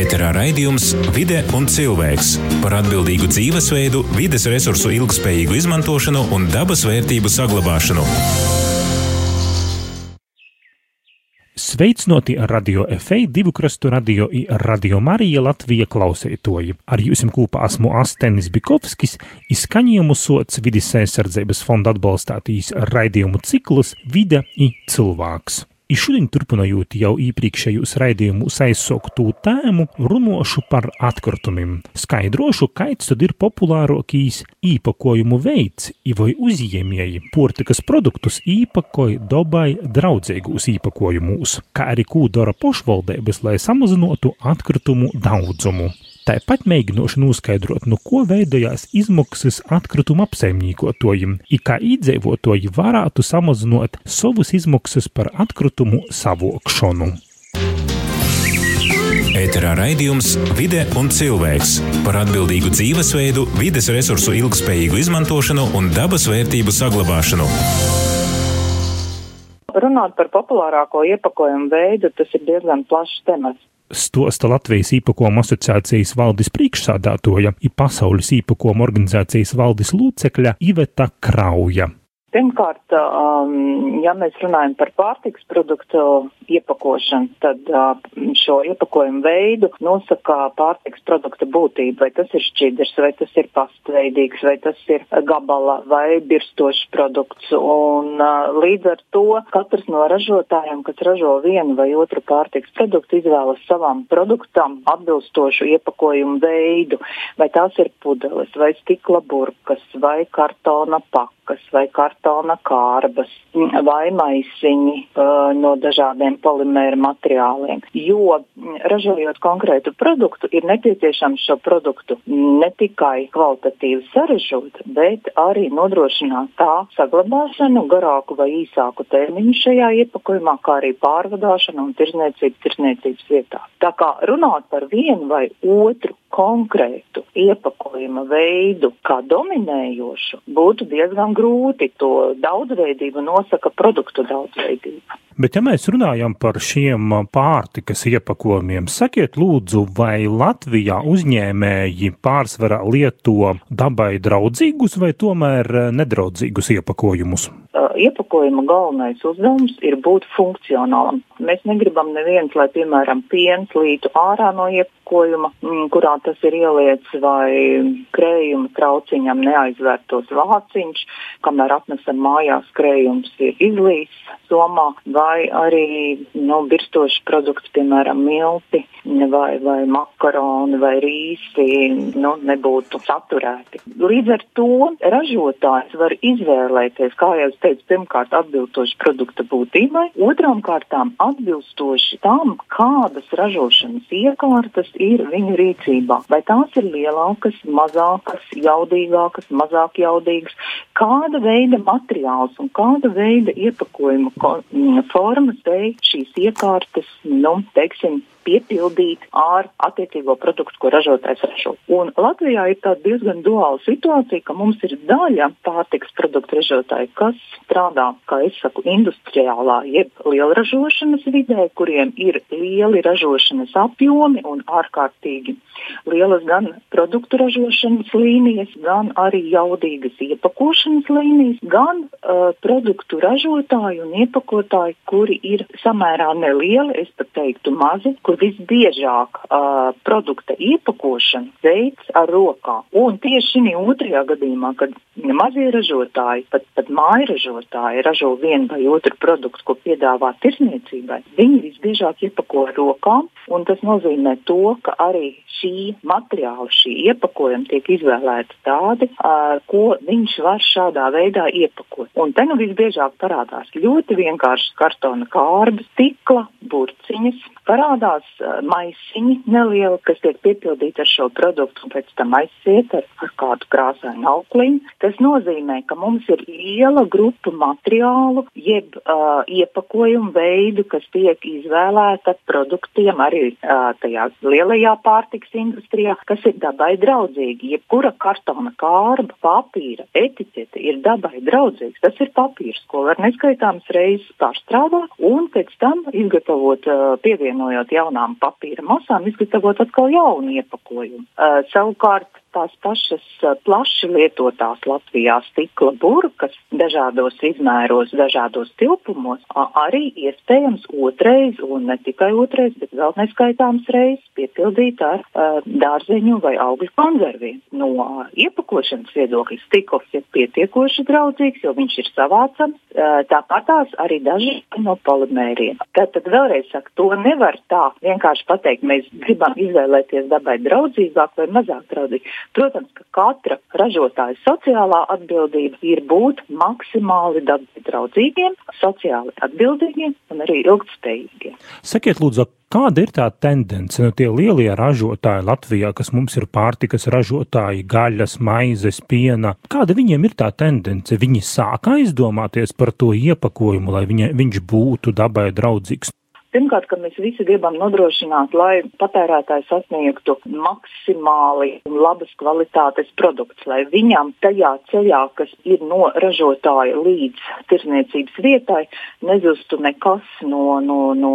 Ēterā raidījums Vide un cilvēks par atbildīgu dzīvesveidu, vides resursu ilgspējīgu izmantošanu un dabas vērtību saglabāšanu. Sveicināti radio FA, divu krastu radio i radio Marija Latvija klausētoji. Ar jums kopā esmu Astenis Bikovskis, izskaņojumu sots vidas aizsardzības fonda atbalstātīs raidījumu ciklus Vide i cilvēks. I šodien turpinājot jau iepriekšējos raidījumus aizsāktu tēmu, runāšu par atkritumiem. Skaidrošu, kāds tad ir populārākais īpakojumu veids, vai uzņēmēji portikas produktus īpakoja dabai draudzīgos īpakojumus, kā arī ko dara pašvaldības, lai samazinātu atkritumu daudzumu. Tāpat mēģināšu noskaidrot, no ko veidojās izmaksas atkrituma apsaimniekotojiem, un kā iedzīvotāji varētu samazināt savus izmaksas par atkritumu savokšanu. Ēterā raidījums Vide un cilvēks par atbildīgu dzīvesveidu, vides resursu ilgspējīgu izmantošanu un dabas vērtību saglabāšanu. Runāt par populārāko iepakojumu veidu, tas ir diezgan plašs temats stosta Latvijas īpakojumu asociācijas valdes priekšsādātoja, ir pasaules īpakojumu organizācijas valdes locekļa Iveta Krauja. Pirmkārt, um, ja mēs runājam par pārtiks produktu iepakošanu, tad uh, šo iepakojumu veidu nosaka pārtiks produkta būtība. Vai tas ir šķidrs, vai tas ir pastveidīgs, vai tas ir gabala vai birstošs produkts. Un, uh, līdz ar to katrs no ražotājiem, kas ražo vienu vai otru pārtiks produktu, izvēlas savam produktam atbilstošu iepakojumu veidu. Vai tās ir pudeles, vai stikla burkas, vai kartona pakas, vai kartona kārbas vai maisiņi uh, no dažādiem polimēra materiāliem. Jo ražojot konkrētu produktu, ir nepieciešams šo produktu ne tikai kvalitatīvi sarežot, bet arī nodrošināt tā saglabāšanu garāku vai īsāku termiņu šajā iepakojumā, kā arī pārvadāšanu un tirzniecību tirzniecības vietā. Tā kā runāt par vienu vai otru konkrētu iepakojuma veidu kā dominējošu būtu diezgan grūti. To daudzveidību nosaka produktu daudzveidība. Bet, ja mēs runājam par šiem pārtikas iepakojumiem, sakiet, lūdzu, vai Latvijā uzņēmēji pārsvarā lieto dabai draudzīgus vai tomēr nedraudzīgus iepakojumus? Iepakojuma galvenais uzdevums ir būt funkcionālam. Mēs negribam neviens, lai, piemēram, piens lītu ārā no iepakojuma, mm, kurā tas ir ieliets, vai krējuma trauciņam neaizvērtos vāciņš, kamēr atnesam mājās krējums ir izlīs somā, vai arī nu, birstoši produkti, piemēram, milti vai, vai makaroni vai rīsi nu, nebūtu saturēti. Līdz ar to ražotājs var izvēlēties, kā jau es teicu, pirmkārt atbilstoši produkta būtībai, otrām kārtām atbilstoši tam, kādas ražošanas iekārtas ir viņu rīcībā. Vai tās ir lielākas, mazākas, jaudīgākas, mazāk jaudīgas, kāda veida materiāls un kāda veida iepakojuma formas dēļ šīs iekārtas, nu, teiksim, piepildīt ar attiecīgo produktu, ko ražotājs ražo. Un Latvijā ir tāda diezgan duāla situācija, ka mums ir daļa pārtiks produktu ražotāji, kas strādā, kā es saku, industriālā, jeb lielražošanas vidē, kuriem ir lieli ražošanas apjomi un ārkārtīgi lielas gan produktu ražošanas līnijas, gan arī jaudīgas iepakošanas līnijas, gan uh, produktu ražotāji un iepakotāji, kuri ir samērā nelieli, es pat teiktu mazi, kur visbiežāk uh, produkta iepakošana veids ar rokām. Un tieši šī otrajā gadījumā, kad mazie ražotāji, pat, pat mājražotāji ražo vienu vai otru produktu, ko piedāvā tirsniecībai, viņi visbiežāk iepako ar rokām, un tas nozīmē to, ka arī šī materiāla, šī iepakojuma tiek izvēlēti tādi, uh, ko viņš var šādā veidā iepakot. Un te nu visbiežāk parādās ļoti vienkāršas kartona kārbas, stikla, burciņas, parādās uh, maisiņi nelieli, kas tiek piepildīti ar šo produktu un pēc tam aizsiet ar, ar kādu krāsainu aukliņu. Tas nozīmē, ka mums ir liela grupa materiālu, jeb uh, iepakojumu veidu, kas tiek izvēlēta produktiem arī uh, tajā lielajā pārtiks industrijā kas ir dabai draudzīgi. Jebkura kartona kārba, papīra, etiķete ir dabai draudzīgs. Tas ir papīrs, ko var neskaitāmas reizes pārstrādāt un pēc tam izgatavot, pievienojot jaunām papīra masām, izgatavot atkal jaunu iepakojumu. Savukārt tās pašas plaši lietotās Latvijā stikla burkas dažādos izmēros, dažādos tilpumos, arī iespējams otrais, un ne tikai otrais, bet vēl neskaitāms reizes piepildīt ar uh, dārzeņu vai augļu konserviem. No uh, iepakošanas viedokļa stikls ir pietiekoši draudzīgs, jo viņš ir savācams, uh, tāpatās arī daži no polimēriem. Tad, tad vēlreiz saku, to nevar tā vienkārši pateikt, mēs gribam izvēlēties dabai draudzīgāk vai mazāk draudzīgāk. Protams, ka katra ražotāja sociālā atbildība ir būt maksimāli dabai draudzīgiem, sociāli atbildīgiem un arī ilgtspējīgiem. Sakiet, lūdzu, Kāda ir tā tendence? Nu, tie lielie ražotāji Latvijā, kas mums ir pārtikas ražotāji, gaļas, maizes, piena, kāda viņiem ir tā tendence? Viņi sāk aizdomāties par to iepakojumu, lai viņa, viņš būtu dabai draudzīgs. Pirmkārt, ka mēs visi gribam nodrošināt, lai patērētājs sasniegtu maksimāli labas kvalitātes produkts, lai viņam tajā ceļā, kas ir no ražotāja līdz tirzniecības vietai, nezustu nekas no, no, no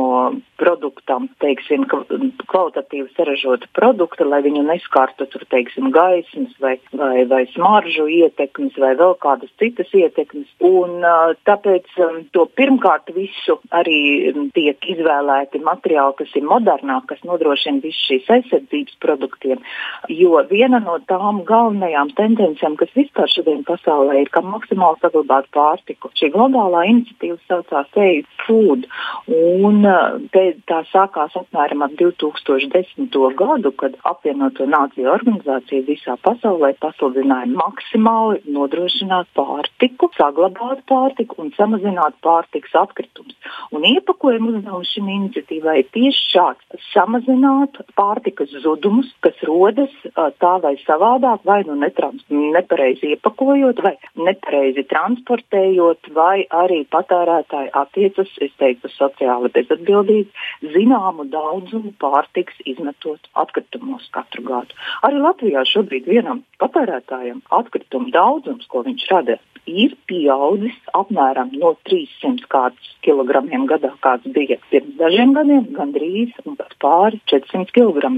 produktam, teiksim, kvalitatīvi saražota produkta, lai viņu neskartu tur, teiksim, gaismas vai, vai, vai smaržu ietekmes vai vēl kādas citas ietekmes. Un tāpēc to pirmkārt visu arī tiek izvēlēts izvēlēti materiāli, kas ir modernāki, kas nodrošina visu šīs aizsardzības produktiem. Jo viena no tām galvenajām tendencēm, kas vispār šodien pasaulē ir, kā maksimāli saglabāt pārtiku, šī globālā iniciatīva saucās Save Food. Un te, tā sākās apmēram ap 2010. gadu, kad apvienoto nāciju organizācija visā pasaulē pasludināja maksimāli nodrošināt pārtiku, saglabāt pārtiku un samazināt pārtikas atkritumus. Un iepakojuma uzdevums šim iniciatīvai ir tieši šāds - samazināt pārtikas zudumus, kas rodas tā vai savādāk, vai nu nepareizi iepakojot, vai nepareizi transportējot, vai arī patērētāji attiecas, es teiktu, sociāli bezatbildīgi, zināmu daudzumu pārtiks izmetot atkritumos katru gadu. Arī Latvijā šobrīd vienam patērētājam atkritumu daudzums, ko viņš rada, ir pieaudzis apmēram no 300 kg gadā, kāds bija pirms dažiem gadiem, gandrīz pat pāri 400 kg.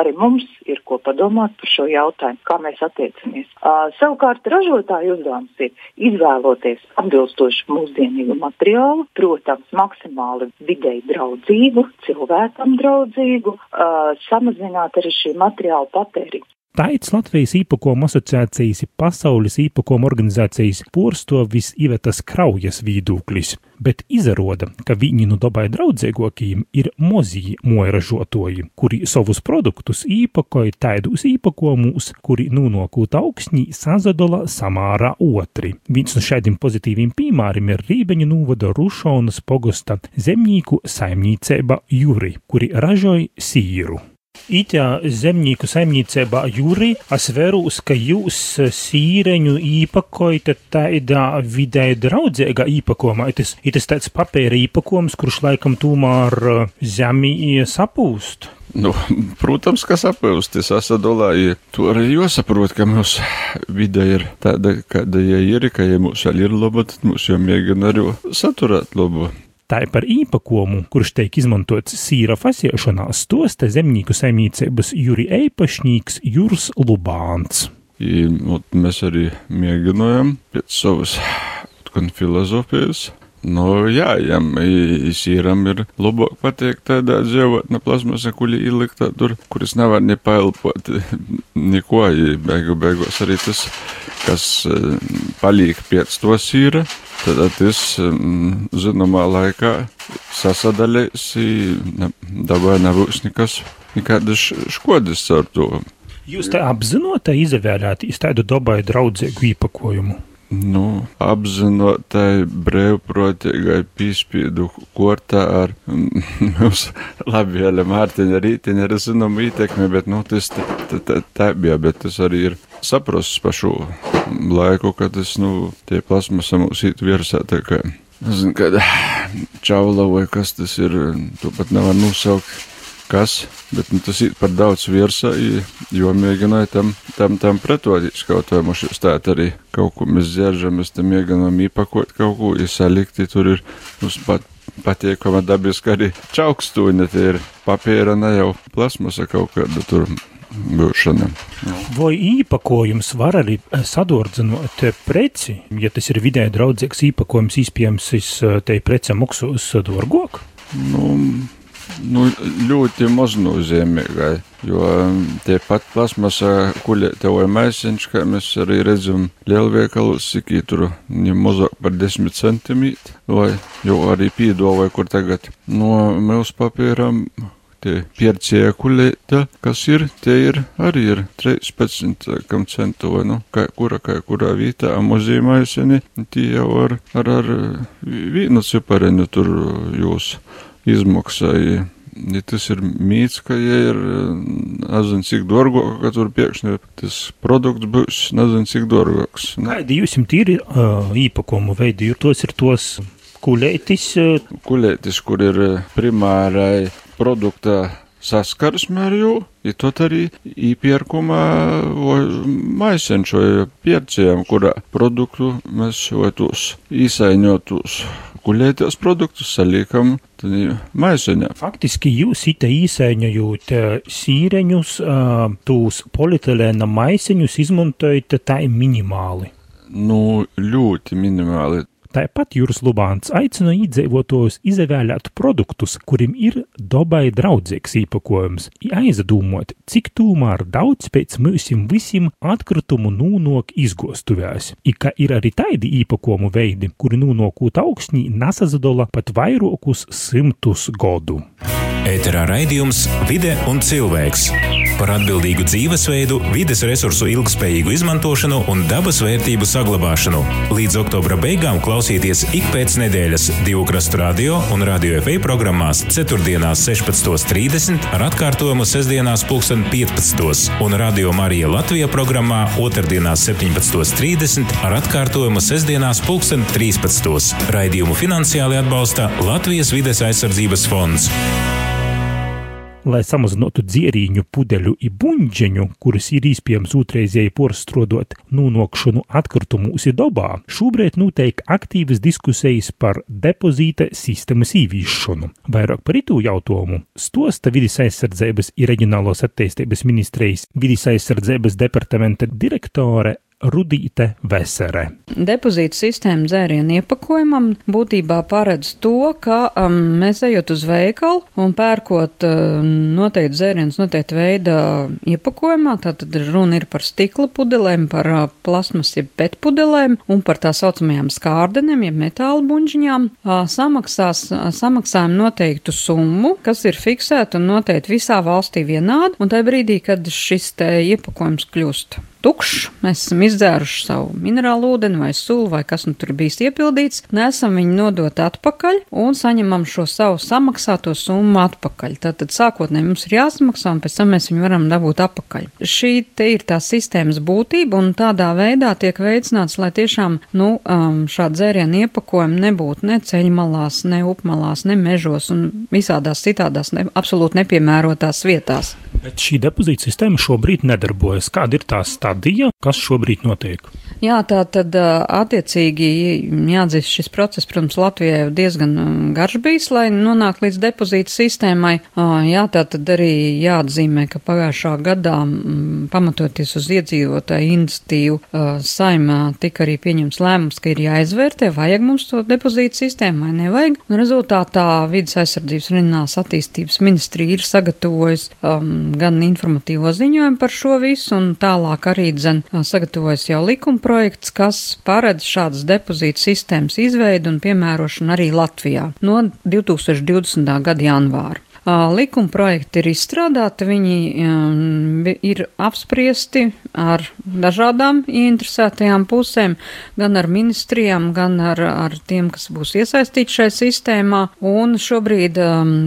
Arī mums ir ko padomāt par šo jautājumu, kā mēs attiecamies. Uh, savukārt ražotāju uzdevums ir izvēloties atbilstošu mūsdienīgu materiālu, protams, maksimāli videi draudzīgu, cilvēkam draudzīgu, uh, samazināt arī šī materiāla patēriņu. Taits Latvijas īpakomu asociācijas pasaules īpakomu organizācijas porstovis Ivetas Kraujas vīdūklis, bet izaroda, ka viņi nu dabai draudzīgākajiem ir mozīji moiražotoji, kuri savus produktus īpakoja taidos īpakomus, kuri nunokūt augsnī sazadola samārā otri. Viens no šādiem pozitīviem piemēriem ir Rībeņu novada Rušonas pogosta zemnieku saimniecība Juri, kuri ražoja sīru. Itā zemnieku saimniecībā jūrī es verūs, ka jūs sīreņu īpakojat tādā vidē draudzīgā īpakomā. Tas ir tāds papēra īpakojums, kurš laikam tomēr zemī sapūst. Nu, protams, ka saprast, es esmu dolāji. To arī jāsaprot, ka mūsu vide ir tāda, kāda ja ir, ka ja mūsu arī ir laba, tad mūsu jau mēģina arī saturēt labu. Tā ir par īpakomu, kurš tiek izmantots sīra fasiešanā, stosta zemnieku saimniecības jūri eipašņīgs Jurs Lubāns. I, mēs arī mēģinājām pēc savas filozofijas Nu, jā, jām īsīram ir labāk pateikt tādā dzīvotnē plasmasa, kuri ielikta tur, kuras nevar nepailpot neko, beigu beigās arī tas, kas paliek pēc to sīra, tad tas zināmā laikā sasadalīs, dabā nebūs nekas, nekādas škodas ar to. Jūs te apzinotai izvērāt tādu dabai draudzīgu īpakojumu? Nu, apzinotai brīvprātīgai pīspīdu kortā ar mūsu labvēlē Mārtiņa rītiņa ar zināmu ietekmi, bet, nu, tas tā bija, bet tas arī ir saprosts pa šo laiku, kad tas, nu, tie plasmasa mūs īt virsā, tā kā, nezinu, kad čaula vai kas tas ir, to pat nevar nosaukt kas, bet nu, tas ir par daudz virsā, jo mēģināja tam, tam, tam pretoties kaut vai mums stāt arī kaut ko mēs dzēržam, mēs tam mēģinām īpakot kaut ko, ja salikti tur ir mums pat patiekama dabiski arī čaukstūņa, tie ir papīra, ne jau plasmasa kaut kāda tur būšana. Vai īpakojums var arī sadordzinot preci, ja tas ir vidē draudzīgs īpakojums, izpējams, te prece maksu uz dārgāk? Nu, nu, ļoti maznozīmīgai, jo tie pat plasmasa kuļēte vai maisiņš, kā mēs arī redzam lielveikalos, cik tur ir mazāk par 10 centimetri, vai jau arī pīdovai, kur tagad. No mēs papīram piercie kulēta, kas ir, tie ir arī ir 13 kam centu vai, nu, kā kura, kā kurā vietā amozīmaiseni, tie jau ar, ar, ar vīnu cipareņu tur jūs izmaksai. И tas ir mītskaja, ir nezinu, cik dārgāk, kad tur pēkšņi tas produkts būs nezinu, cik dārgāks. Kādi nu. jūs jums ir uh, īpakumu veidi, jo tos ir tos kulētis? Uh... Kulētis, kur ir primārai produkta saskarsme ar jų, į to tari įpirkumą maisenčioje pircijam, kurą produktų mes jau tuos įsainiotus kuļētos produktus saliekam maiseņā. Faktiski jūs ite īsaiņojot sīreņus, tūs polietilēna maiseņus izmantojat tā minimāli. Nu, ļoti minimāli. Tāpat Juris Lubāns aicina iedzīvotājus izvēlēt produktus, kuriem ir dabai draudzīgs īpakojums, aizdomot, cik tomēr daudz pēc mūsim visiem atkritumu nūnok izgostuvēs, i ka ir arī taidi īpakojumu veidi, kuri nūnokūt augstnī nesazadola pat vairākus simtus godu. Ēterā raidījums Vide un cilvēks par atbildīgu dzīvesveidu, vides resursu ilgspējīgu izmantošanu un dabas vērtību saglabāšanu. Līdz oktobra beigām klausieties ik pēc nedēļas divu krastu radio un radio FA programmās 4. 16.30 ar atkārtojumu sestdienās 15. un radio Marija Latvija programmā 2. 17.30 ar atkārtojumu sestdienās 13. Raidījumu finansiāli atbalsta Latvijas vides aizsardzības fonds lai samazinātu dzierīņu pudeļu i buņģeņu, kuras ir iespējams otrreizēji porstrodot nūnokšanu atkritumus i dobā, šobrīd notiek aktīvas diskusijas par depozīta sistēmas īvīšanu. Vairāk par itū jautājumu stosta vidas aizsardzības i reģionālos attīstības ministrijas vidas aizsardzības departamenta direktore Rudīte Vesere. Depozīta sistēma dzērienu iepakojumam būtībā paredz to, ka um, mēs ejot uz veikalu un pērkot uh, noteikti dzērienus noteikti veida iepakojumā, tātad runa ir par stikla pudelēm, par uh, plasmas jeb pet pudelēm un par tā saucamajām skārdenēm jeb metāla buņģiņām, uh, samaksās, uh, samaksājam noteiktu summu, kas ir fiksēta un noteikti visā valstī vienāda, un tajā brīdī, kad šis te iepakojums kļūst tukšs, mēs esam izdzēruši savu minerālu ūdeni vai sulu vai kas nu tur bijis iepildīts, nesam viņu nodot atpakaļ un saņemam šo savu samaksāto summu atpakaļ. Tātad sākotnēji mums ir jāsamaksā un pēc tam mēs viņu varam dabūt atpakaļ. Šī te ir tā sistēmas būtība un tādā veidā tiek veicināts, lai tiešām, nu, um, šādi dzērienu iepakojumi nebūtu ne ceļmalās, ne upmalās, ne mežos un visādās citādās ne, absolūti nepiemērotās vietās. Bet šī depozīta sistēma šobrīd nedarbojas. Kāda ir tā stadija, kas šobrīd notiek? Jā, tā tad attiecīgi jāatzīst šis process, protams, Latvijai jau diezgan garš bijis, lai nonāktu līdz depozīta sistēmai. Jā, tā tad arī jāatzīmē, ka pagājušā gadā, pamatoties uz iedzīvotāju iniciatīvu, saimā tika arī pieņems lēmums, ka ir jāizvērtē, vajag mums to depozīta sistēmu vai nevajag. Un rezultātā vidas aizsardzības un reģionālās attīstības ministrija ir sagatavojusi um, gan informatīvo ziņojumu par šo visu, un tālāk arī dzen sagatavojusi jau likuma projekts, kas paredz šādas depozīta sistēmas izveidu un piemērošanu arī Latvijā no 2020. gada janvāra. Likuma projekti ir izstrādāti, viņi ir apspriesti ar dažādām ieinteresētajām pusēm, gan ar ministrijām, gan ar, ar tiem, kas būs iesaistīti šai sistēmā. Un šobrīd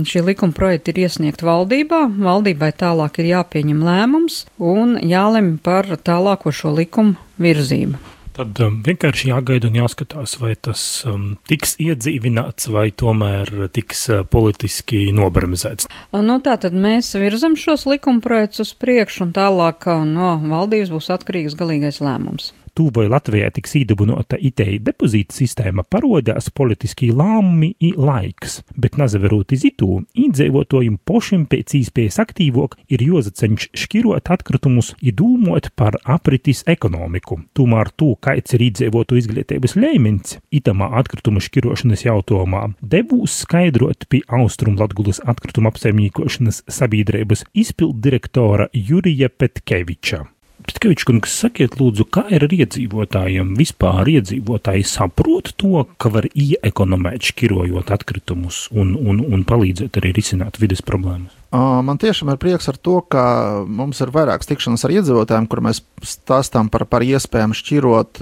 šie likuma projekti ir iesniegti valdībā. Valdībai tālāk ir jāpieņem lēmums un jālemj par tālāko šo likumu virzību. Tad um, vienkārši jāgaida un jāskatās, vai tas um, tiks iedzīvināts vai tomēr tiks uh, politiski nobremzēts. Nu, tā tad mēs virzam šos likumprojektus uz priekšu un tālāk uh, no valdības būs atkarīgs galīgais lēmums tu vai Latvijā tiks īdabunota itēji depozīta sistēma parodās politiski lāmumi i laiks, bet nazaverot iz itū, īdzīvotojiem pošiem pēc īspējas aktīvok ir jozaceņš škirot atkritumus i dūmot par apritis ekonomiku. Tomēr tū, kāds ir īdzīvotu izglītības līmenis, itamā atkrituma škirošanas jautājumā, devūs skaidrot pie Austrum Latgulas atkrituma apsaimniekošanas sabiedrības izpildu direktora Jurija Petkeviča. Pitkevičs kungs, sakiet lūdzu, kā ir ar iedzīvotājiem? Vispār iedzīvotāji saprot to, ka var ieekonomēt šķirojot atkritumus un, un, un palīdzēt arī risināt vides problēmas? Man tiešām ir prieks ar to, ka mums ir vairākas tikšanas ar iedzīvotājiem, kur mēs stāstām par, par iespējām šķirot,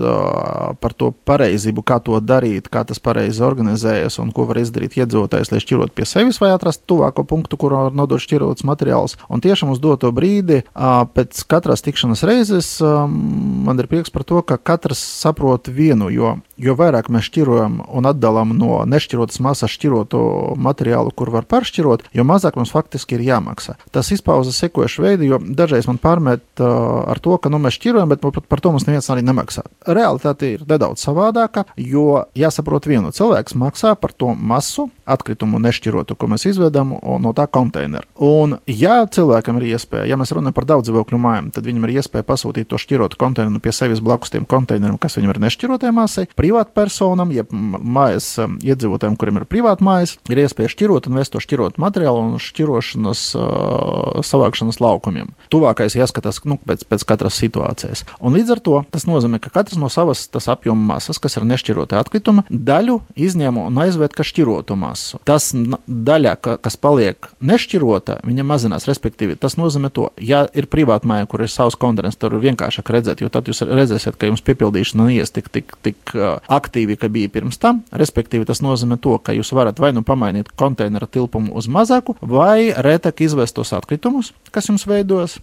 par to pareizību, kā to darīt, kā tas pareizi organizējas un ko var izdarīt iedzīvotājs, lai šķirot pie sevis vai atrast tuvāko punktu, kur var nodot šķirots materiāls. Un tiešām uz doto brīdi, pēc katras tikšanas reizes, man ir prieks par to, ka katrs saprot vienu, jo, jo vairāk mēs šķirojam un atdalām no nešķirotas masas šķiroto materiālu, kur var pāršķirot, jo mazāk mums faktiski ir jāmaksā. Tas izpausmas sekojuši veidi, jo dažreiz man pārmet uh, ar to, ka nu, mēs šķirojam, bet par, par to mums neviens arī nemaksā. Realitāte ir nedaudz savādāka, jo jāsaprot vienu cilvēku maksā par to masu atkritumu nešķirotu, ko mēs izvedam no tā konteinera. Un, ja cilvēkam ir iespēja, ja mēs runājam par daudz dzīvokļu mājām, tad viņam ir iespēja pasūtīt to šķirotu konteineru pie sevis blakus tiem konteineriem, kas viņam ir nešķirotajai masai. Privātpersonam, jeb mājas um, iedzīvotājiem, kuriem ir privāta mājas, ir iespēja šķirot un vest to šķirotu materiālu un šķirošanas uh, savākšanas laukumiem. Tuvākais jāskatās nu, pēc, pēc katras situācijas. Un līdz ar to tas nozīmē, ka katrs no savas apjoma masas, kas ir nešķirota atkrituma, daļu izņem un aizved kā šķirotu masu. Tas daļa, ka, kas paliek nešķirota, viņa mazinās. Respektīvi, tas nozīmē to, ja ir privāta māja, kur ir savs kontinents, tur ir vienkāršāk redzēt, jo tad jūs redzēsiet, ka jums piepildīšana neies tik, tik, tik aktīvi, kā bija pirms tam. Respektīvi, tas nozīmē to, ka jūs varat vai nu pamainīt konteineru tilpumu uz mazāku, vai retāk izvest tos atkritumus, kas jums veidojas.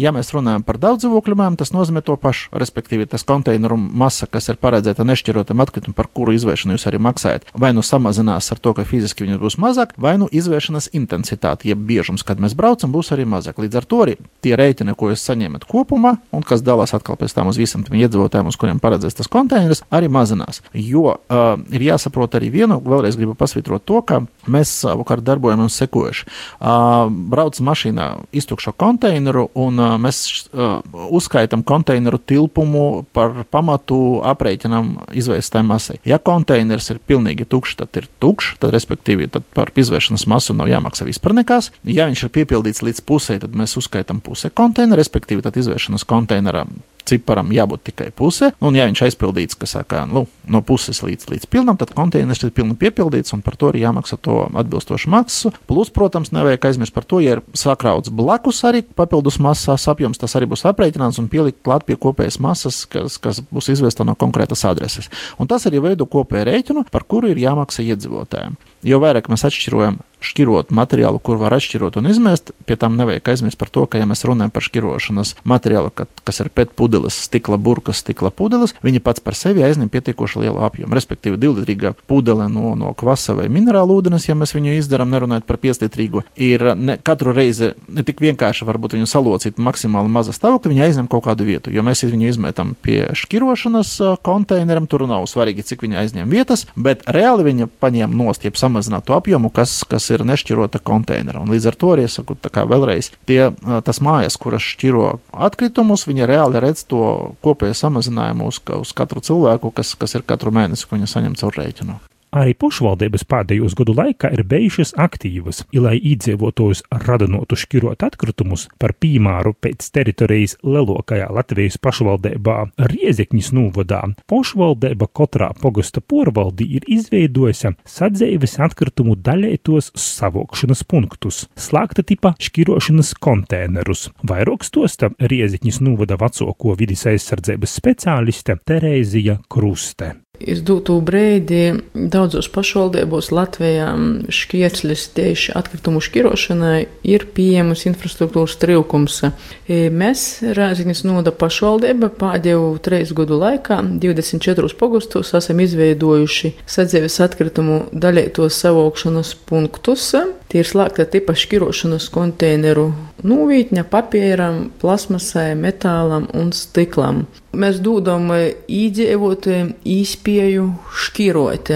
Ja mēs runājam par daudz dzīvokļu mājām, tas nozīmē to pašu. Respektīvi, tas konteineru masa, kas ir paredzēta nešķirotam atkritumam, par kuru izvešanu jūs arī maksājat, vai nu samazinās ar to, ka fiziski viņu būs mazāk, vai nu izvēršanas intensitāte, jeb biežums, kad mēs braucam, būs arī mazāk. Līdz ar to arī tie rēķini, ko jūs saņemat kopumā, un kas dalās atkal pēc tam uz visiem tiem iedzīvotājiem, uz kuriem paredzēts tas konteiners, arī mazinās. Jo uh, ir jāsaprot arī vienu, vēlreiz gribu pasvitrot to, ka mēs savukārt darbojamies sekojuši. Uh, brauc mašīnā iztukšo konteineru, un mēs uzskaitām konteineru tilpumu par pamatu aprēķinam izvēstai masai. Ja konteiners ir pilnīgi tukšs, tad ir tukšs, tad respektīvi tad par izvēršanas masu nav jāmaksā vispār nekas. Ja viņš ir piepildīts līdz pusē, tad mēs uzskaitām puse konteineru, respektīvi tad izvēršanas konteineram ciparam jābūt tikai pusē. Un, ja viņš aizpildīts, kas saka, nu, no puses līdz, līdz pilnam, tad konteiners ir pilni piepildīts, un par to arī jāmaksā to atbilstošu maksu. Plus, protams, nevajag aizmirst par to, ja ir sakrauts blakus arī papildus masas apjoms, tas arī būs aprēķināts un pielikt klāt pie kopējas masas, kas, kas būs izvesta no konkrētas adreses. Un tas arī veido kopēju rēķinu, par kuru ir jāmaksā iedzīvotājiem. Jo vairāk mēs atšķirojam šķirot materiālu, kur var atšķirot un izmest. Pie tam nevajag aizmirst par to, ka, ja mēs runājam par šķirošanas materiālu, ka, kas ir pēc pudeles, stikla burkas, stikla pudeles, viņi pats par sevi aizņem pietiekoši lielu apjomu. Respektīvi, divlitrīga pudele no, no kvasa vai minerāla ūdens, ja mēs viņu izdarām, nerunājot par pieslitrīgu, ir ne, katru reizi ne tik vienkārši varbūt viņu salocīt maksimāli maza stāvokļa, viņi aizņem kaut kādu vietu. Jo mēs viņu izmetam pie šķirošanas konteineram, tur nav svarīgi, cik viņi aizņem vietas, bet reāli viņa paņem nost, jeb samazinātu apjomu, kas, kas ir nešķirota konteinera. Un līdz ar to arī saku, vēlreiz, tie, tas mājas, kuras šķiro atkritumus, viņi reāli redz to kopējo samazinājumu uz, uz katru cilvēku, kas, kas ir katru mēnesi, ko viņi saņem caur rēķinu. Arī pašvaldības pēdējos gadu laikā ir bijušas aktīvas, lai iedzīvotājus radinotu šķirot atkritumus par piemēru pēc teritorijas lielākajā Latvijas pašvaldībā Riezekņas novadā. Pašvaldība katrā pogosta porvaldī ir izveidojusi sadzēves atkritumu daļētos savokšanas punktus, slēgta tipa šķirošanas konteinerus. Vairāk stosta Riezekņas novada vecāko vidis aizsardzības speciāliste Terēzija Kruste. Izdūtu brīdi daudzos pašvaldībos Latvijā šķieslis tieši atkritumu šķirošanai ir pieejams infrastruktūras trūkums. Mēs Rāziņas noda pašvaldība pēdējo trīs gadu laikā 24 pogustos esam izveidojuši sadzīves atkritumu daļētos savokšanas punktus. Tie ir slēgta tipa šķirošanas konteineru nūvītņa papīram, plasmasai, metālam un stiklam. Mēs dodam īdzīvotājiem īspēju šķirot.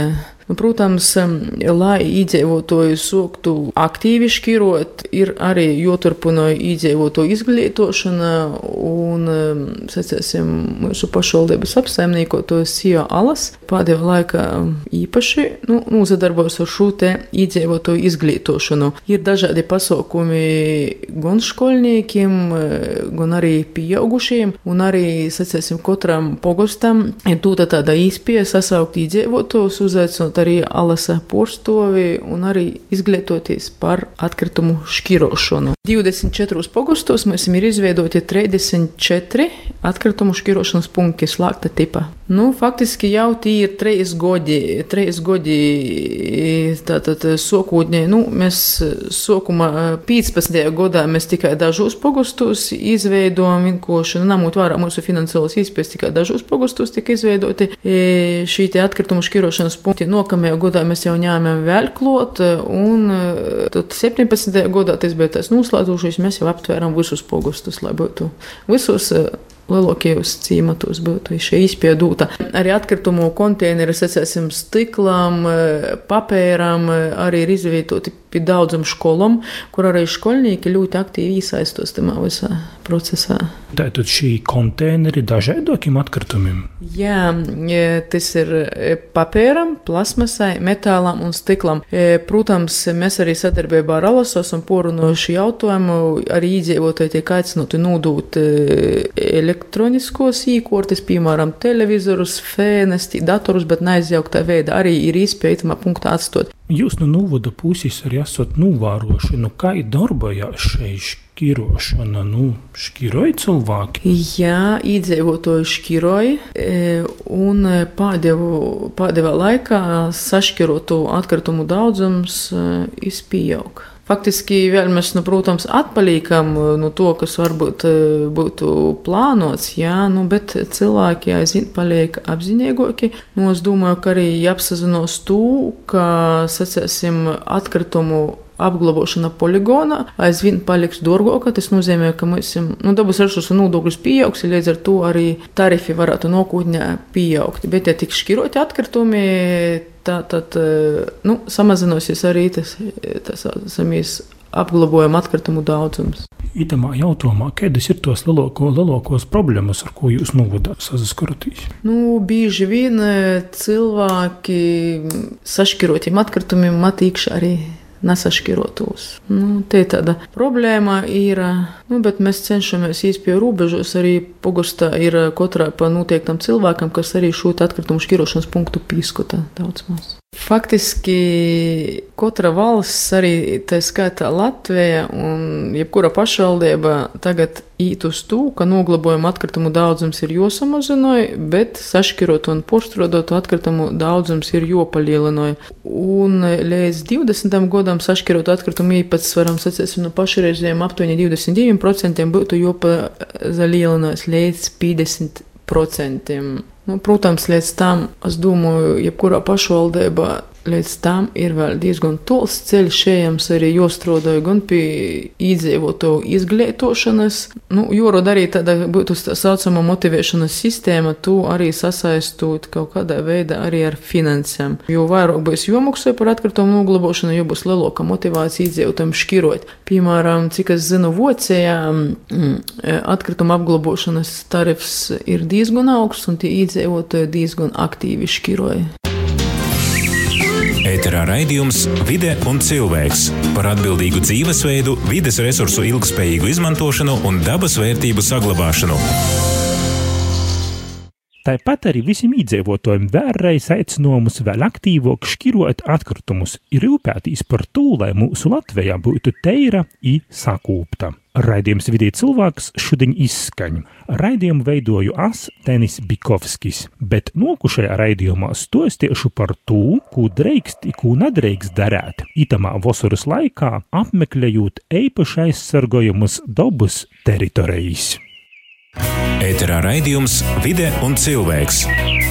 Nu, protams, lai iedzīvotāji sāktu aktīvi šķirot, ir arī jāturpina iedzīvotāju izglītošana un, sacēsim, mūsu pašvaldības apsaimniekotos SIA alas pēdējā laikā īpaši nu, nozadarbojas ar šo te iedzīvotāju izglītošanu. Ir dažādi pasaukumi gan skolniekiem, gan arī pieaugušiem, un arī, sacēsim, katram pogostam ir tūta tāda īspēja sasaukt iedzīvotājus, uzaicinot arī alasa porstovi un arī izglītoties par atkritumu šķirošanu. 24 pogustos mēs ir izveidoti 34 atkritumu šķirošanas punkti slēgta tipa. Nu, faktiski jau tie ir trīs godi, trīs godi tātad sokūtņi. Nu, mēs sokuma 15. gadā mēs tikai dažos pogustus izveidojam vienkoši, nu, namūt vārā mūsu finansiālas izpējas tikai dažos pogustus tika izveidoti. Šī te atkritumu šķirošanas punkti nokamajā gadā mēs jau ņēmām vēl klot, un tad 17. gadā tas bija tas noslēdzošais, mēs jau aptvēram visus pogustus, lai būtu visus lielākajos ciematos būtu šī izpildīta. Arī atkritumu konteineri, secēsim, stiklam, papēram, arī ir izvietoti pie daudzam skolom, kur arī skolnieki ļoti aktīvi iesaistos tajā visā procesā. Tātad šī konteineri dažādokiem atkritumiem? Jā, tas ir papēram, plasmasai, metālam un stiklam. Protams, mēs arī sadarbībā ar Alasos un porunājuši jautājumu, arī iedzīvotāji tiek aicināti nodūt elektroniskos īkortis, piemēram, televizorus, fēnesti, datorus, bet neaizjauktā veidā arī ir izpētamā punktā atstot. Jūs no novada puses arī esat novērojuši, nu kā darbojās šeit šķirošana, nu, šķiroja cilvēki? Jā, iedzīvotāji šķiroja, un pēdējā laikā sašķirotu atkritumu daudzums izpieauga. Faktiski vēl mēs, nu, protams, atpaliekam no to, kas varbūt būtu plānots, jā, nu, bet cilvēki aizvien paliek apzinīgāki. Nu, es domāju, ka arī jāapsazinos to, ka, sacēsim, atkritumu apglabāšana poligonā aizvien paliks dārgāka. Tas nozīmē, ka mums nu, dabas resursu nodoklis pieaugs, līdz ar to arī tarifi varētu nākotnē pieaugt. Bet, ja tiks šķiroti atkritumi, tā tad nu, samazināsies arī tas, tas samies apglabājuma atkritumu daudzums. Itamā jautājumā, kādas ir tos lielāko, lielākos problēmas, ar ko jūs novadat saskaraties? Nu, bieži vien cilvēki sašķirotiem atkritumiem matīkši arī nesašķirotos. Nu, te tāda problēma ir, nu, bet mēs cenšamies īsti pie robežas. Arī pogostā ir katrai pa noteiktam cilvēkam, kas arī šo atkritumu šķirošanas punktu pīskota daudz maz. Faktiski katra valsts, arī tā skaitā Latvija un jebkura pašvaldība tagad īt uz to, ka noglabājuma atkritumu daudzums ir josamazināja, bet sašķirot un porstrodot atkritumu daudzums ir jopalielināja. Un līdz 20. gadam sašķirot atkritumu īpatsvaram, sacēsim, no pašreizējiem aptuveni 22% būtu jopalielinājis līdz 50%. Nu, protams, līdz tam, es domāju, jebkurā pašvaldībā līdz tam ir vēl diezgan tols ceļš ejams arī jostrādāju gan pie iedzīvotāju izglītošanas, nu, joroda arī tāda būtu tā saucama motivēšanas sistēma, to arī sasaistot kaut kādā veidā arī ar finansēm. Jo vairāk būs jomaksā par atkritumu noglabāšanu, jo būs lielāka motivācija iedzīvotājiem šķirot. Piemēram, cik es zinu, Vocijā mm, atkrituma apglabāšanas tarifs ir diezgan augsts un tie iedzīvotāji diezgan aktīvi šķiroja. Ēterā raidījums Vide un cilvēks par atbildīgu dzīvesveidu, vides resursu ilgspējīgu izmantošanu un dabas vērtību saglabāšanu. Tāpat arī visiem iedzīvotājiem vēlreiz aicinājumus vēl aktīvāk šķirot atkritumus, ir rūpētīs par to, lai mūsu Latvijā būtu teira i sakūpta. Raidījums vidī cilvēks šodien izskaņu. Raidījumu veidoju es, Tenis Bikovskis, bet nokušajā raidījumā stostiešu par to, ko drīkst ko nedrīkst darīt. Itamā vasaras laikā apmeklējot īpaši aizsargojamas dabas teritorijas. Ēterā raidījums Vide un cilvēks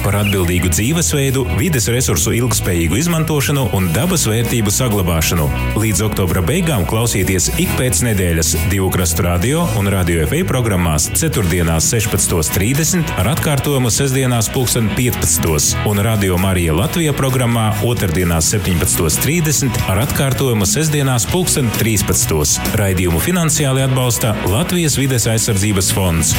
par atbildīgu dzīvesveidu, vides resursu ilgspējīgu izmantošanu un dabas vērtību saglabāšanu. Līdz oktobra beigām klausieties ik pēc nedēļas divu krastu radio un radio FA programmās 4. 16.30 ar atkārtojumu sestdienās 15. un radio Marija Latvija programmā 2. 17.30 ar atkārtojumu sestdienās 13. Raidījumu finansiāli atbalsta Latvijas vides aizsardzības fonds.